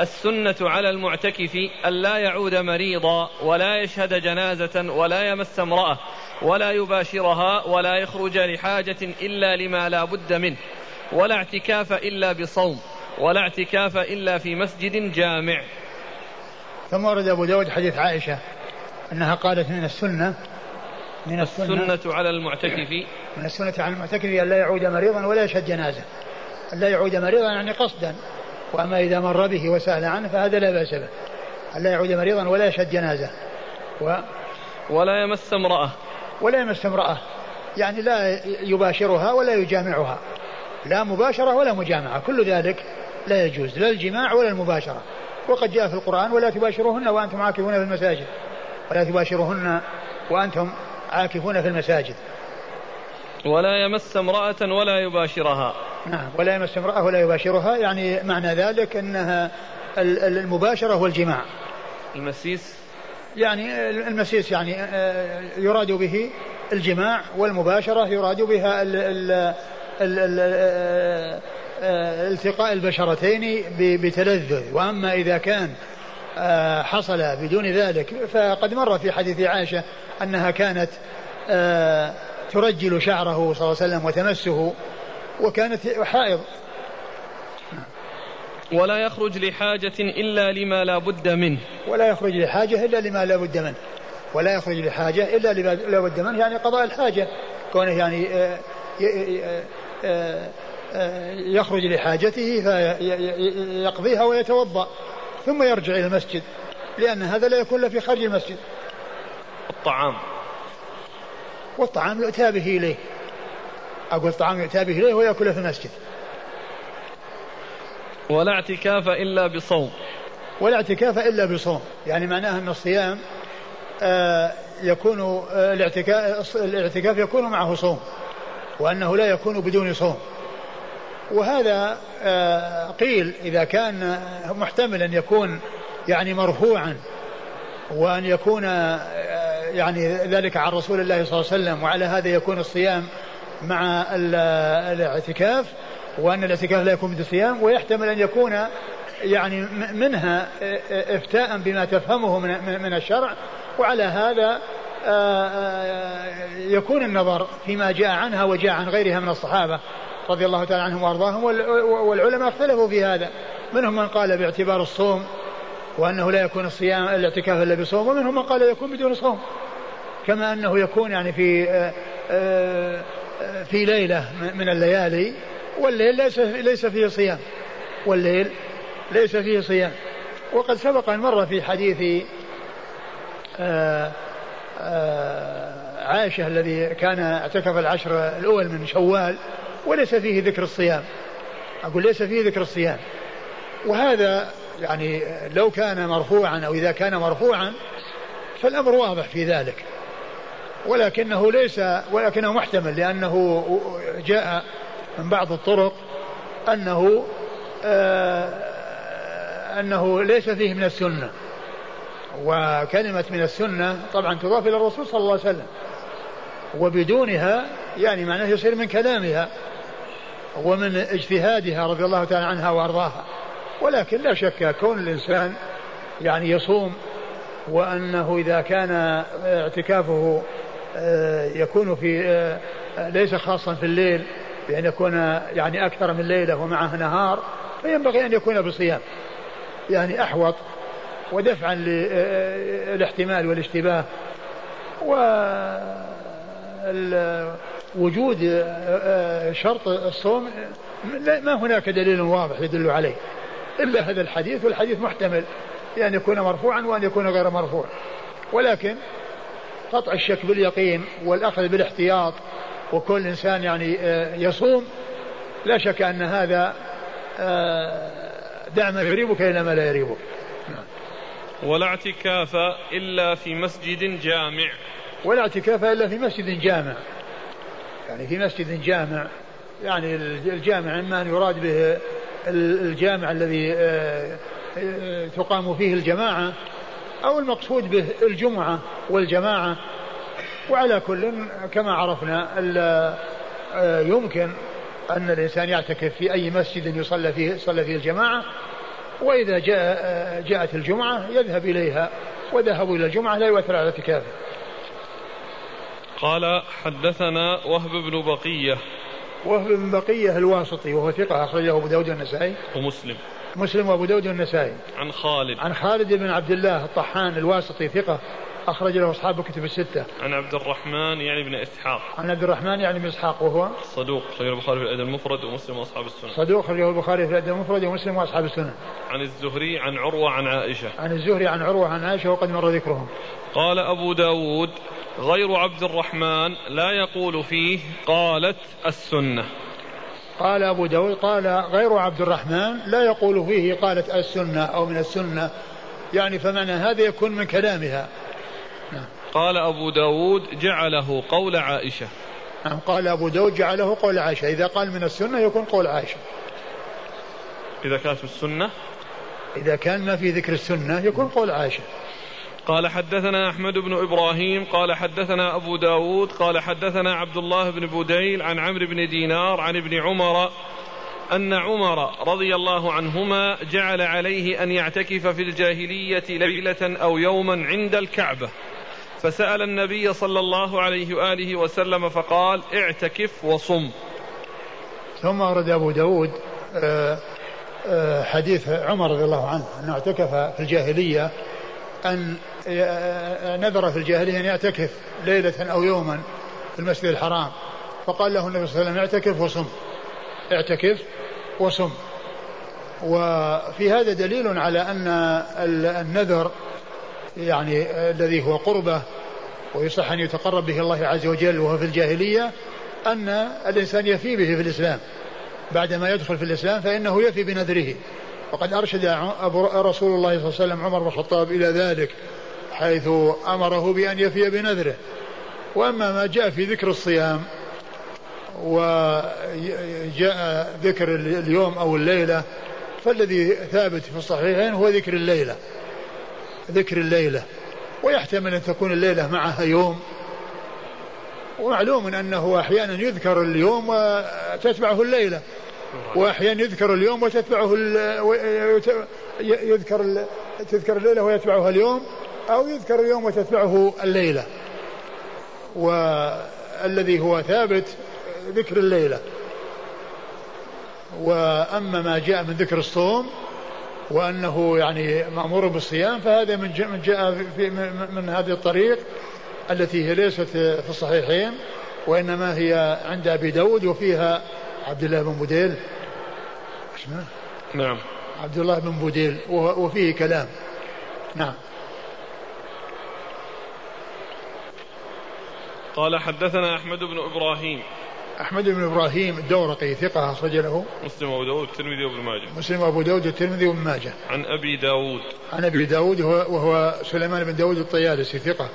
السنة على المعتكف ألا يعود مريضا ولا يشهد جنازة ولا يمس امرأة ولا يباشرها ولا يخرج لحاجة إلا لما لا بد منه ولا اعتكاف إلا بصوم ولا اعتكاف إلا في مسجد جامع. ثم ورد أبو داود حديث عائشة أنها قالت من السنة من السنة, السنة على المعتكف. من السنة على المعتكف أن لا يعود مريضا ولا يشهد جنازة. أن لا يعود مريضا يعني قصدا. وأما إذا مر به وسأل عنه فهذا لا بأس به. أن لا يعود مريضا ولا يشهد جنازة. و ولا يمس امرأة. ولا يمس امرأة. يعني لا يباشرها ولا يجامعها. لا مباشرة ولا مجامعة. كل ذلك لا يجوز. لا الجماع ولا المباشرة. وقد جاء في القرآن ولا تباشروهن وأنتم عاكفون في المساجد. ولا تباشروهن وأنتم عاكفون في المساجد. ولا يمس امرأة ولا يباشرها. نعم ولا يمس امرأة ولا يباشرها يعني معنى ذلك أنها المباشرة والجماع. المسيس؟ يعني المسيس يعني آه، يراد به الجماع والمباشرة يراد بها ال ال ال ال آه، التقاء البشرتين بتلذذ. وأما إذا كان آه، حصل بدون ذلك. فقد مر في حديث عائشة أنها كانت ترجل شعره صلى الله عليه وسلم وتمسه وكانت حائض. ولا يخرج لحاجة إلا لما لا بد منه. ولا يخرج لحاجة إلا لما لا بد منه. ولا يخرج لحاجة إلا لما لا بد منه يعني قضاء الحاجة. كونه يعني يخرج لحاجته فيقضيها ويتوضأ. ثم يرجع إلى المسجد لأن هذا لا يكون إلا في خارج المسجد. الطعام. والطعام يؤتى به إليه. أقول الطعام يؤتى به إليه ويأكله في المسجد. ولا اعتكاف إلا بصوم. ولا اعتكاف إلا بصوم. يعني معناه أن الصيام آه يكون آه الاعتكاف, الاعتكاف يكون معه صوم وأنه لا يكون بدون صوم. وهذا آه قيل إذا كان محتمل أن يكون يعني مرفوعا وأن يكون آه، يعني ذلك عن رسول الله صلى الله عليه وسلم وعلى هذا يكون الصيام مع الاعتكاف وأن الاعتكاف لا يكون بالصيام ويحتمل أن يكون يعني منها إفتاء بما تفهمه من الشرع وعلى هذا يكون النظر فيما جاء عنها وجاء عن غيرها من الصحابة. رضي الله تعالى عنهم وأرضاهم والعلماء اختلفوا في هذا. منهم من قال باعتبار الصوم وأنه لا يكون الصيام الاعتكاف إلا بصوم ومنهم من قال يكون بدون صوم. كما أنه يكون يعني في في ليلة من الليالي والليل ليس ليس فيه صيام. والليل ليس فيه صيام. وقد سبق أن مر في حديث آه، آه، عائشة الذي كان اعتكف العشر الأول من شوال وليس فيه ذكر الصيام. أقول ليس فيه ذكر الصيام. وهذا يعني لو كان مرفوعا أو إذا كان مرفوعا فالأمر واضح في ذلك. ولكنه ليس ولكنه محتمل لأنه جاء من بعض الطرق أنه آه أنه ليس فيه من السنة. وكلمة من السنة طبعا تضاف إلى الرسول صلى الله عليه وسلم. وبدونها يعني معناه يصير من كلامها. ومن اجتهادها رضي الله تعالى عنها وأرضاها. ولكن لا شك كون الإنسان يعني يصوم وأنه إذا كان اعتكافه آه، يكون في آه، ليس خاصا في الليل بأن يكون يعني أكثر من ليلة ومعه نهار فينبغي أن يكون بصيام. يعني أحوط ودفعا للاحتمال والاشتباه. ووجود شرط الصوم ما هناك دليل واضح يدل عليه. إلا هذا الحديث والحديث محتمل بأن يكون مرفوعا وأن يكون غير مرفوع. ولكن قطع الشك باليقين والأخذ بالاحتياط وكل إنسان يعني آه، يصوم لا شك أن هذا آه، دع ما يريبك إلى ما لا يريبك. ولا اعتكاف إلا في مسجد جامع. ولا اعتكاف إلا في مسجد جامع. يعني في مسجد جامع يعني الجامع إما أن يراد به الجامع الذي آه، تقام فيه الجماعة أو المقصود به الجمعة والجماعة. وعلى كل كما عرفنا آه، يمكن أن الإنسان يعتكف في أي مسجد يصلى فيه صلى فيه الجماعة. وإذا جاء آه، جاءت الجمعة يذهب إليها وذهبوا إلى الجمعة لا يؤثر على اعتكافه. قال حدثنا وهب بن بقية وهب بن بقية الواسطي وهو ثقة أخرجه أبو داود النسائي ومسلم مسلم وأبو داود النسائي عن خالد عن خالد بن عبد الله الطحان الواسطي ثقة أخرج له أصحاب الكتب الستة. عن عبد الرحمن يعني بن إسحاق. عن عبد الرحمن يعني بن إسحاق وهو صدوق خرج البخاري في الأدب المفرد ومسلم وأصحاب السنن. صدوق خرجه البخاري في الأدب المفرد ومسلم وأصحاب السنن. عن الزهري عن عروة عن عائشة. عن الزهري عن عروة عن عائشة وقد مر ذكرهم. قال أبو داود غير عبد الرحمن لا يقول فيه قالت السنة. قال أبو داود قال غير عبد الرحمن لا يقول فيه قالت السنة أو من السنة. يعني فمعنى هذا يكون من كلامها. نعم. قال أبو داود جعله قول عائشة. نعم قال أبو داود جعله قول عائشة. إذا قال من السنة يكون قول عائشة. إذا كانت السنة؟ إذا كان ما في ذكر السنة يكون قول عائشة. قال حدثنا أحمد بن إبراهيم قال حدثنا أبو داود قال حدثنا عبد الله بن بديل عن عمرو بن دينار عن ابن عمر أن عمر رضي الله عنهما جعل عليه أن يعتكف في الجاهلية ليلة أو يوما عند الكعبة. فسأل النبي صلى الله عليه وآله وسلم فقال اعتكف وصم. ثم ورد أبو داود آه، آه، حديث عمر رضي الله عنه أنه اعتكف في الجاهلية أن آه، نذر في الجاهلية أن يعتكف ليلة أو يوما في المسجد الحرام. فقال له النبي صلى الله عليه وسلم اعتكف وصم. اعتكف وصم. وفي هذا دليل على أن النذر يعني الذي هو قربة ويصح أن يتقرب به الله عز وجل وهو في الجاهلية أن الإنسان يفي به في الإسلام. بعدما يدخل في الإسلام فإنه يفي بنذره. وقد أرشد رسول الله صلى الله عليه وسلم عمر بن الخطاب إلى ذلك حيث أمره بأن يفي بنذره. وأما ما جاء في ذكر الصيام وجاء ذكر اليوم أو الليلة فالذي ثابت في الصحيحين هو ذكر الليلة. ذكر الليلة. ويحتمل أن تكون الليلة معها يوم. ومعلوم أنه أحيانا يذكر اليوم وتتبعه الليلة. وأحيانا يذكر اليوم وتتبعه يذكر تذكر الليلة ويتبعها اليوم أو يذكر اليوم وتتبعه الليلة. والذي هو ثابت ذكر الليلة. وأما ما جاء من ذكر الصوم وأنه يعني مأمور بالصيام فهذا من جاء من, جاء في من هذه الطريق التي هي ليست في الصحيحين وإنما هي عند أبي داود وفيها عبد الله بن بوديل اسمه نعم. عبد الله بن بوديل وفيه كلام. نعم. قال حدثنا أحمد بن إبراهيم. أحمد بن إبراهيم الدورقي ثقة أخرج له. مسلم وأبو داود الترمذي وابن ماجه. مسلم وأبو داود الترمذي وابن ماجه. عن أبي داود. عن أبي داود وهو سليمان بن داود الطيالسي ثقة.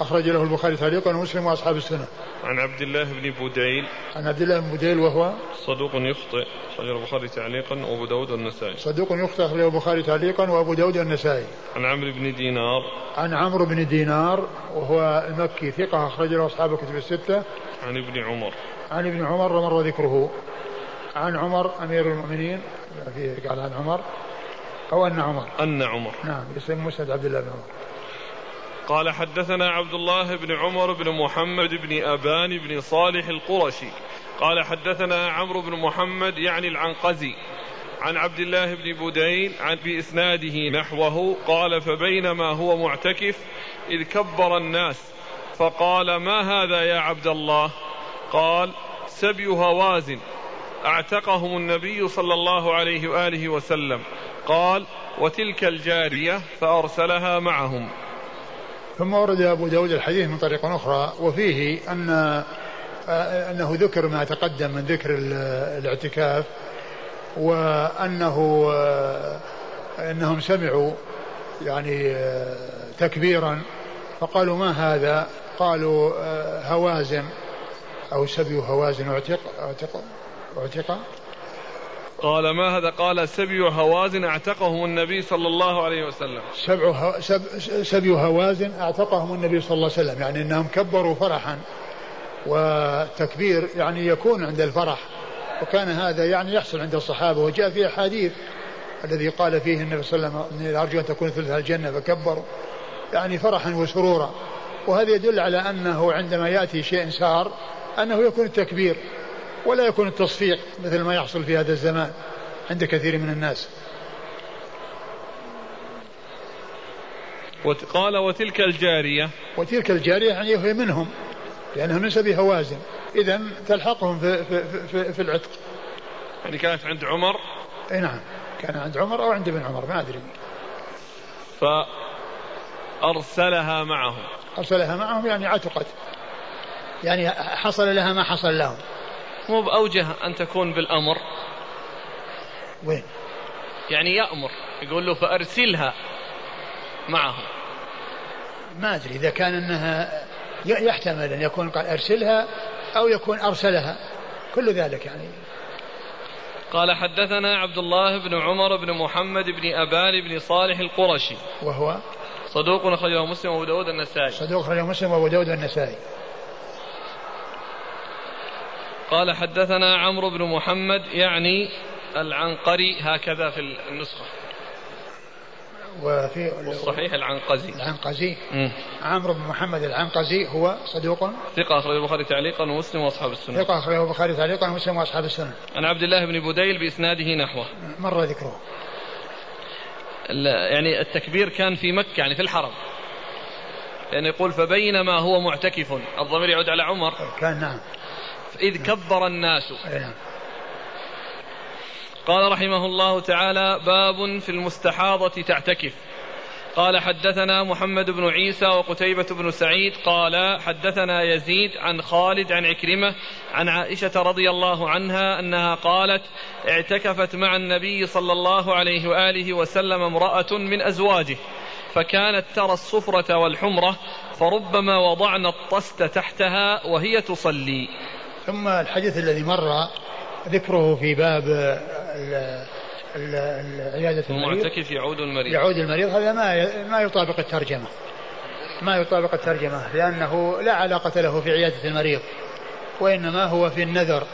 أخرج له البخاري تعليقا ومسلم وأصحاب السنة. عن عبد الله بن بوديل. عن عبد الله بن بوديل وهو صدوق يخطئ أخرج البخاري تعليقا وأبو داود والنسائي. صدوق يخطئ أخرج البخاري تعليقا وأبو داود والنسائي. عن عمرو بن دينار. عن عمرو بن دينار وهو المكي ثقة أخرج له أصحاب الكتب الستة. عن ابن عمر. عن ابن عمر مر ذكره. عن عمر أمير المؤمنين فيه قال عن عمر أو أن عمر. أن عمر. نعم اسم مسند عبد الله بن عمر. قال حدثنا عبد الله بن عمر بن محمد بن أبان بن صالح القرشي. قال حدثنا عمرو بن محمد يعني العنقزي عن عبد الله بن بدين عن بإسناده نحوه قال فبينما هو معتكف إذ كبر الناس فقال ما هذا يا عبد الله؟ قال سبي هوازن أعتقهم النبي صلى الله عليه وآله وسلم. قال وتلك الجارية فأرسلها معهم. ثم ورد أبو داود الحديث من طريق أخرى وفيه أن أنه ذكر ما تقدم من ذكر الاعتكاف وأنه أنهم سمعوا يعني تكبيرا فقالوا ما هذا؟ قالوا هوازن أو سبي هوازن اعتق اعتق اعتق قال ما هذا؟ قال سبي هوازن اعتقهم النبي صلى الله عليه وسلم. سبع سب سبي هوازن اعتقهم النبي صلى الله عليه وسلم يعني انهم كبروا فرحا والتكبير يعني يكون عند الفرح وكان هذا يعني يحصل عند الصحابة وجاء في أحاديث الذي قال فيه النبي صلى الله عليه وسلم أرجو أن تكون ثلث الجنة فكبروا يعني فرحا وسرورا. وهذا يدل على أنه عندما يأتي شيء سار أنه يكون التكبير. ولا يكون التصفيق مثل ما يحصل في هذا الزمان عند كثير من الناس. قال وتلك الجارية. وتلك الجارية يعني هي منهم لأنها من سبي هوازن إذا تلحقهم في, في, في, في العتق. يعني كانت عند عمر؟ أي نعم كان عند عمر أو عند ابن عمر ما أدري. فأرسلها معهم. أرسلها معهم يعني عتقت. يعني حصل لها ما حصل لهم. مو بأوجه أن تكون بالأمر. وين؟ يعني يأمر يقول له فأرسلها معهم. ما أدري إذا كان أنها يحتمل أن يكون قال أرسلها أو يكون أرسلها. كل ذلك يعني. قال حدثنا عبد الله بن عمر بن محمد بن أبان بن صالح القرشي. وهو؟ صدوق أخرجه مسلم وأبو داود النسائي. صدوق أخرجه مسلم وأبو داود النسائي. قال حدثنا عمرو بن محمد يعني العنقري هكذا في النسخة. وفي الصحيح العنقزي. العنقزي. عمرو بن محمد العنقزي هو صدوق. ثقة أخرجه البخاري تعليقا ومسلم وأصحاب السنة. ثقة أخرجه البخاري تعليقا ومسلم وأصحاب السنة. عن عبد الله بن بديل بإسناده نحوه. مر ذكره. يعني التكبير كان في مكة يعني في الحرم. لأنه يقول فبينما هو معتكف. الضمير يعود على عمر. كان نعم. إذ كبر الناس. قال رحمه الله تعالى باب في المستحاضة تعتكف. قال حدثنا محمد بن عيسى وقتيبة بن سعيد قال حدثنا يزيد عن خالد عن عكرمة عن عائشة رضي الله عنها أنها قالت اعتكفت مع النبي صلى الله عليه وآله وسلم امرأة من أزواجه فكانت ترى الصفرة والحمرة فربما وضعنا الطست تحتها وهي تصلي. ثم الحديث الذي مر ذكره في باب عيادة المريض. المعتكف يعود المريض. يعود المريض. هذا ما ما يطابق الترجمة. ما يطابق الترجمة لأنه لا علاقة له في عيادة المريض وإنما هو في النذر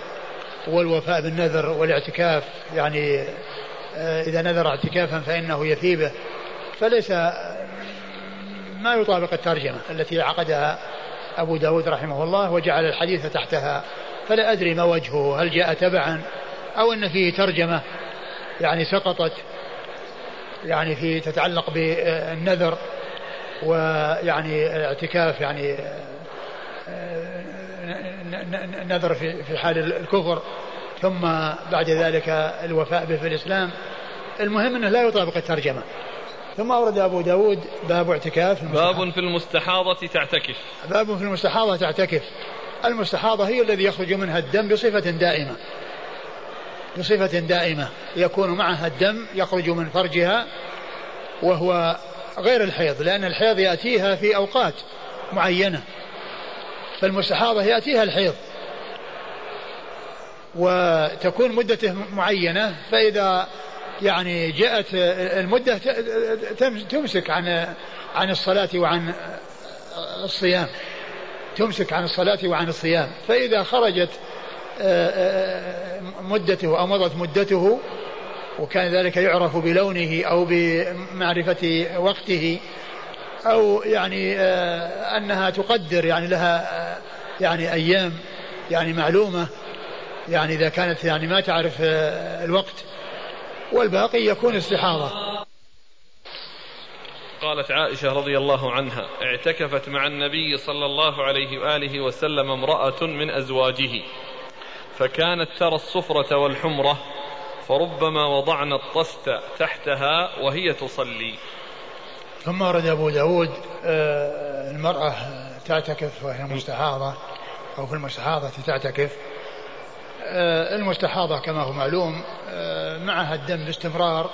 والوفاء بالنذر والاعتكاف. يعني آه، إذا نذر اعتكافا فإنه يثيبه. فليس ما يطابق الترجمة التي عقدها أبو داود رحمه الله وجعل الحديث تحتها. فلا أدري ما وجهه. هل جاء تبعا أو أن فيه ترجمة؟ يعني سقطت. يعني في تتعلق بالنذر ويعني اعتكاف يعني نذر في حال الكفر. ثم بعد ذلك الوفاء به في الإسلام. المهم أنه لا يطابق الترجمة. ثم أورد أبو داود باب اعتكاف باب في المستحاضة تعتكف. باب في المستحاضة تعتكف. المستحاضة هي الذي يخرج منها الدم بصفة دائمة. بصفة دائمة. يكون معها الدم يخرج من فرجها وهو غير الحيض لأن الحيض يأتيها في أوقات معينة. فالمستحاضة يأتيها الحيض. وتكون مدته معينة فإذا يعني جاءت المدة تمسك عن عن الصلاة وعن الصيام. تمسك عن الصلاة وعن الصيام. فإذا خرجت آه، آه، مدته أو مضت مدته وكان ذلك يعرف بلونه أو بمعرفة وقته أو يعني آه، أنها تقدر يعني لها يعني أيام يعني معلومة يعني إذا كانت يعني ما تعرف الوقت والباقي يكون استحاضة. قالت عائشة رضي الله عنها اعتكفت مع النبي صلى الله عليه وآله وسلم امرأة من أزواجه فكانت ترى الصفرة والحمرة فربما وضعنا الطست تحتها وهي تصلي. ثم ورد أبو داود آه، المرأة تعتكف وهي مستحاضة أو في المستحاضة تعتكف. آه، المستحاضة كما هو معلوم آه، معها الدم باستمرار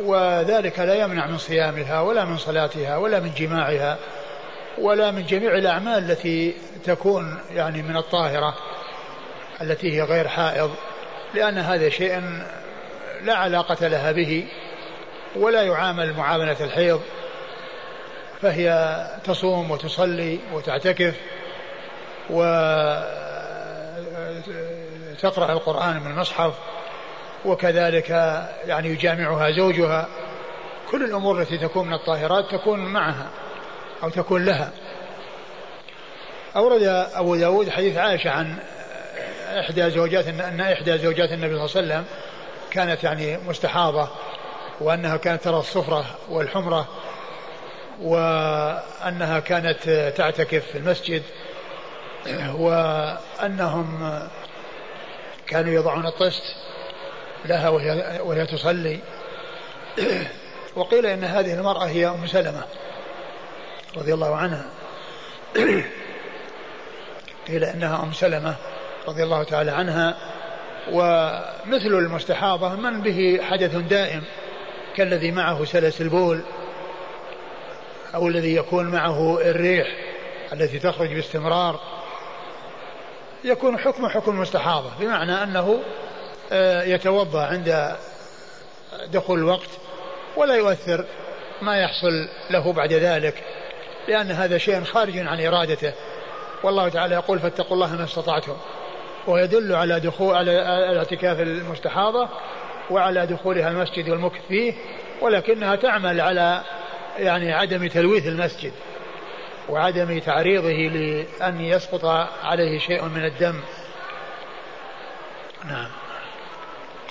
وذلك لا يمنع من صيامها ولا من صلاتها ولا من جماعها ولا من جميع الأعمال التي تكون يعني من الطاهرة التي هي غير حائض لأن هذا شيء لا علاقة لها به ولا يعامل معاملة الحيض فهي تصوم وتصلي وتعتكف وتقرأ القرآن من المصحف وكذلك يعني يجامعها زوجها. كل الأمور التي تكون من الطاهرات تكون معها أو تكون لها. أورد أبو داود حديث عائشة عن إحدى زوجات أن إحدى زوجات النبي صلى الله عليه وسلم كانت يعني مستحاضة وأنها كانت ترى الصفرة والحمرة وأنها كانت تعتكف في المسجد وأنهم كانوا يضعون الطست لها وهي, وهي تصلي. وقيل إن هذه المرأة هي أم سلمة رضي الله عنها. قيل إنها أم سلمة رضي الله تعالى عنها. ومثل المستحاضة من به حدث دائم كالذي معه سلس البول أو الذي يكون معه الريح التي تخرج باستمرار. يكون حكم حكم المستحاضة بمعنى أنه آه، يتوضأ عند دخول الوقت ولا يؤثر ما يحصل له بعد ذلك لأن هذا شيء خارج عن إرادته. والله تعالى يقول فاتقوا الله ما استطعتم. ويدل على دخول على الاعتكاف المستحاضة وعلى دخولها المسجد والمكث فيه ولكنها تعمل على يعني عدم تلويث المسجد وعدم تعريضه لأن يسقط عليه شيء من الدم. نعم.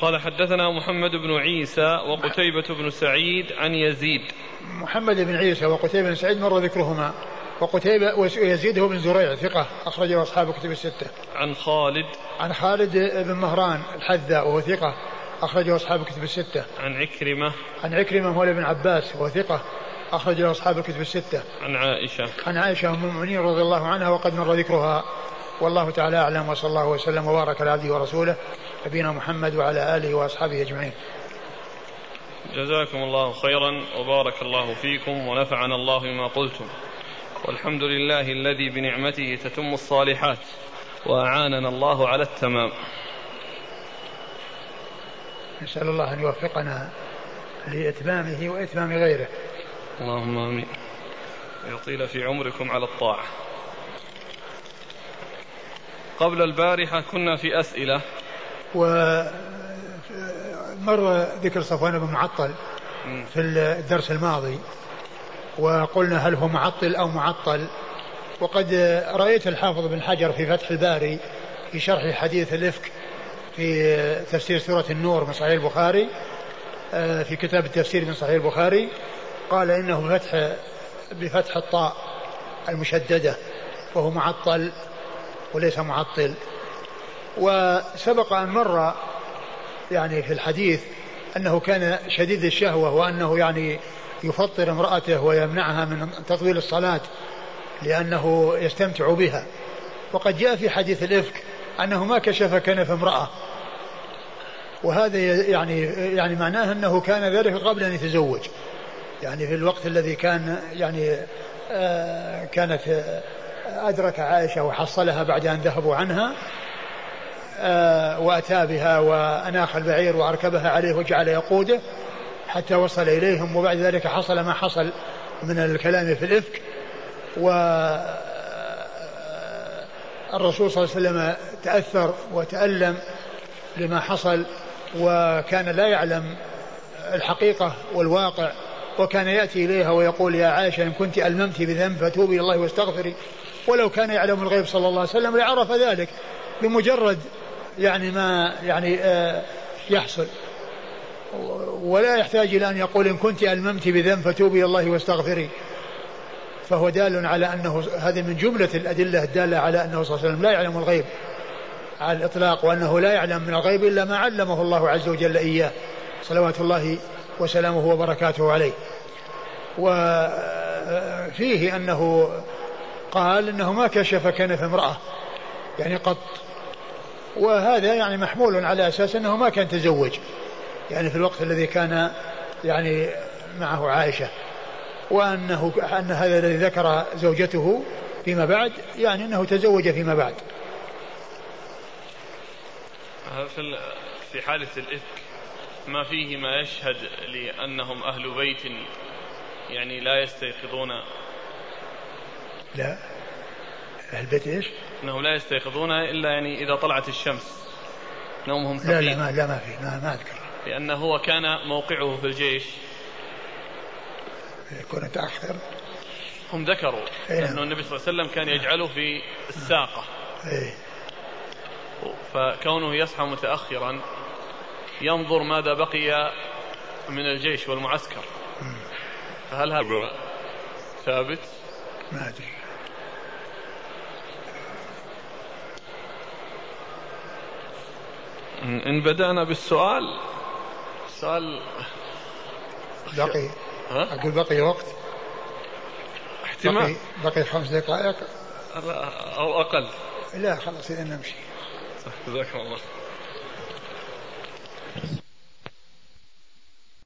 قال حدثنا محمد بن عيسى وقتيبة بن سعيد عن يزيد. محمد بن عيسى وقتيبة بن سعيد مر ذكرهما. وقتيبة ويزيد هو بن زريع ثقة أخرجه أصحاب كتب الستة. عن خالد. عن خالد بن مهران الحذاء وهو ثقة أخرجه أصحاب كتب الستة. عن عكرمة. عن عكرمة مولى بن عباس وهو ثقة أخرجه أصحاب الكتب الستة. عن عائشة. عن عائشة أم المؤمنين رضي الله عنها وقد مر ذكرها. والله تعالى أعلم وصلى الله وسلم وبارك على عبده ورسوله. نبينا محمد وعلى آله وأصحابه أجمعين. جزاكم الله خيرا وبارك الله فيكم ونفعنا الله بما قلتم. والحمد لله الذي بنعمته تتم الصالحات وأعاننا الله على التمام نسأل الله أن يوفقنا لإتمامه وإتمام غيره اللهم آمين ويطيل في عمركم على الطاعة قبل البارحة كنا في أسئلة ومر ذكر صفوان بن معطل في الدرس الماضي وقلنا هل هو معطل أو معطل؟ وقد رأيت الحافظ بن حجر في فتح الباري في شرح حديث الإفك في تفسير سورة النور من صحيح البخاري آه، في كتاب التفسير من صحيح البخاري قال إنه بفتح بفتح الطاء المشددة وهو معطل وليس معطل. وسبق أن مر يعني في الحديث أنه كان شديد الشهوة وأنه يعني يفطر امرأته ويمنعها من تطويل الصلاة لأنه يستمتع بها. وقد جاء في حديث الإفك أنه ما كشف كنف امرأة. وهذا يعني يعني معناه أنه كان ذلك قبل أن يتزوج. يعني في الوقت الذي كان يعني آه كانت آه أدرك عائشة وحصلها بعد أن ذهبوا عنها وأتى بها وأناخ البعير وأركبها عليه وجعل يقوده حتى وصل إليهم وبعد ذلك حصل ما حصل من الكلام في الإفك. و الرسول صلى الله عليه وسلم تأثر وتألم لما حصل وكان لا يعلم الحقيقة والواقع وكان يأتي إليها ويقول يا عائشة إن كنت ألممت بذنب فتوبي إلى الله واستغفري. ولو كان يعلم الغيب صلى الله عليه وسلم لعرف ذلك بمجرد يعني ما يعني آه يحصل. ولا يحتاج إلى أن يقول إن كنت ألممت بذنب فتوبي الله واستغفري. فهو دال على أنه هذه من جملة الأدلة الدالة على أنه صلى الله عليه وسلم لا يعلم الغيب. على الإطلاق وأنه لا يعلم من الغيب إلا ما علمه الله عز وجل إياه. صلوات الله وسلامه وبركاته عليه. وفيه أنه قال إنه ما كشف كنف امرأة. يعني قط وهذا يعني محمول على أساس أنه ما كان تزوج. يعني في الوقت الذي كان يعني معه عائشة. وأنه أن هذا الذي ذكر زوجته فيما بعد يعني أنه تزوج فيما بعد. في في حالة الإفك ما فيه ما يشهد لأنهم أهل بيت يعني لا يستيقظون. لا. أهل بيت إيش؟ أنهم لا يستيقظون إلا يعني إذا طلعت الشمس. نومهم ثقيل لا لا ما لا ما في ما, ما أذكر. لأنه هو كان موقعه في الجيش. يكون متأخر. هم ذكروا أيه أنه النبي صلى الله عليه وسلم كان يجعله في الساقة. أيه. فكونه يصحى متأخرا ينظر ماذا بقي من الجيش والمعسكر. فهل هذا ثابت؟ ما أدري. إن بدأنا بالسؤال. السؤال بقي. ها؟ أقول بقي وقت. احتمال. بقي, بقي خمس دقائق. أو أقل. لا خلاص إذا نمشي. جزاكم الله.